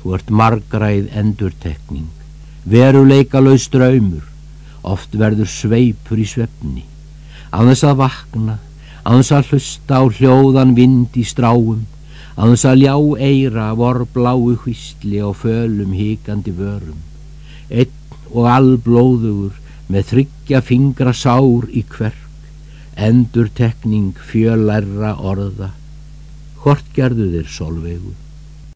Þú ert margræð endurtekning, veruleika laus draumur, oft verður sveipur í svefni, að þess að vakna, að þess að hlusta á hljóðan vind í stráum, að þess að ljá eira vor bláu hvísli á fölum híkandi vörum, einn og alblóðugur með þryggja fingra sár í kverk, endur tekning fjölærra orða, hvort gerðu þér solveigu?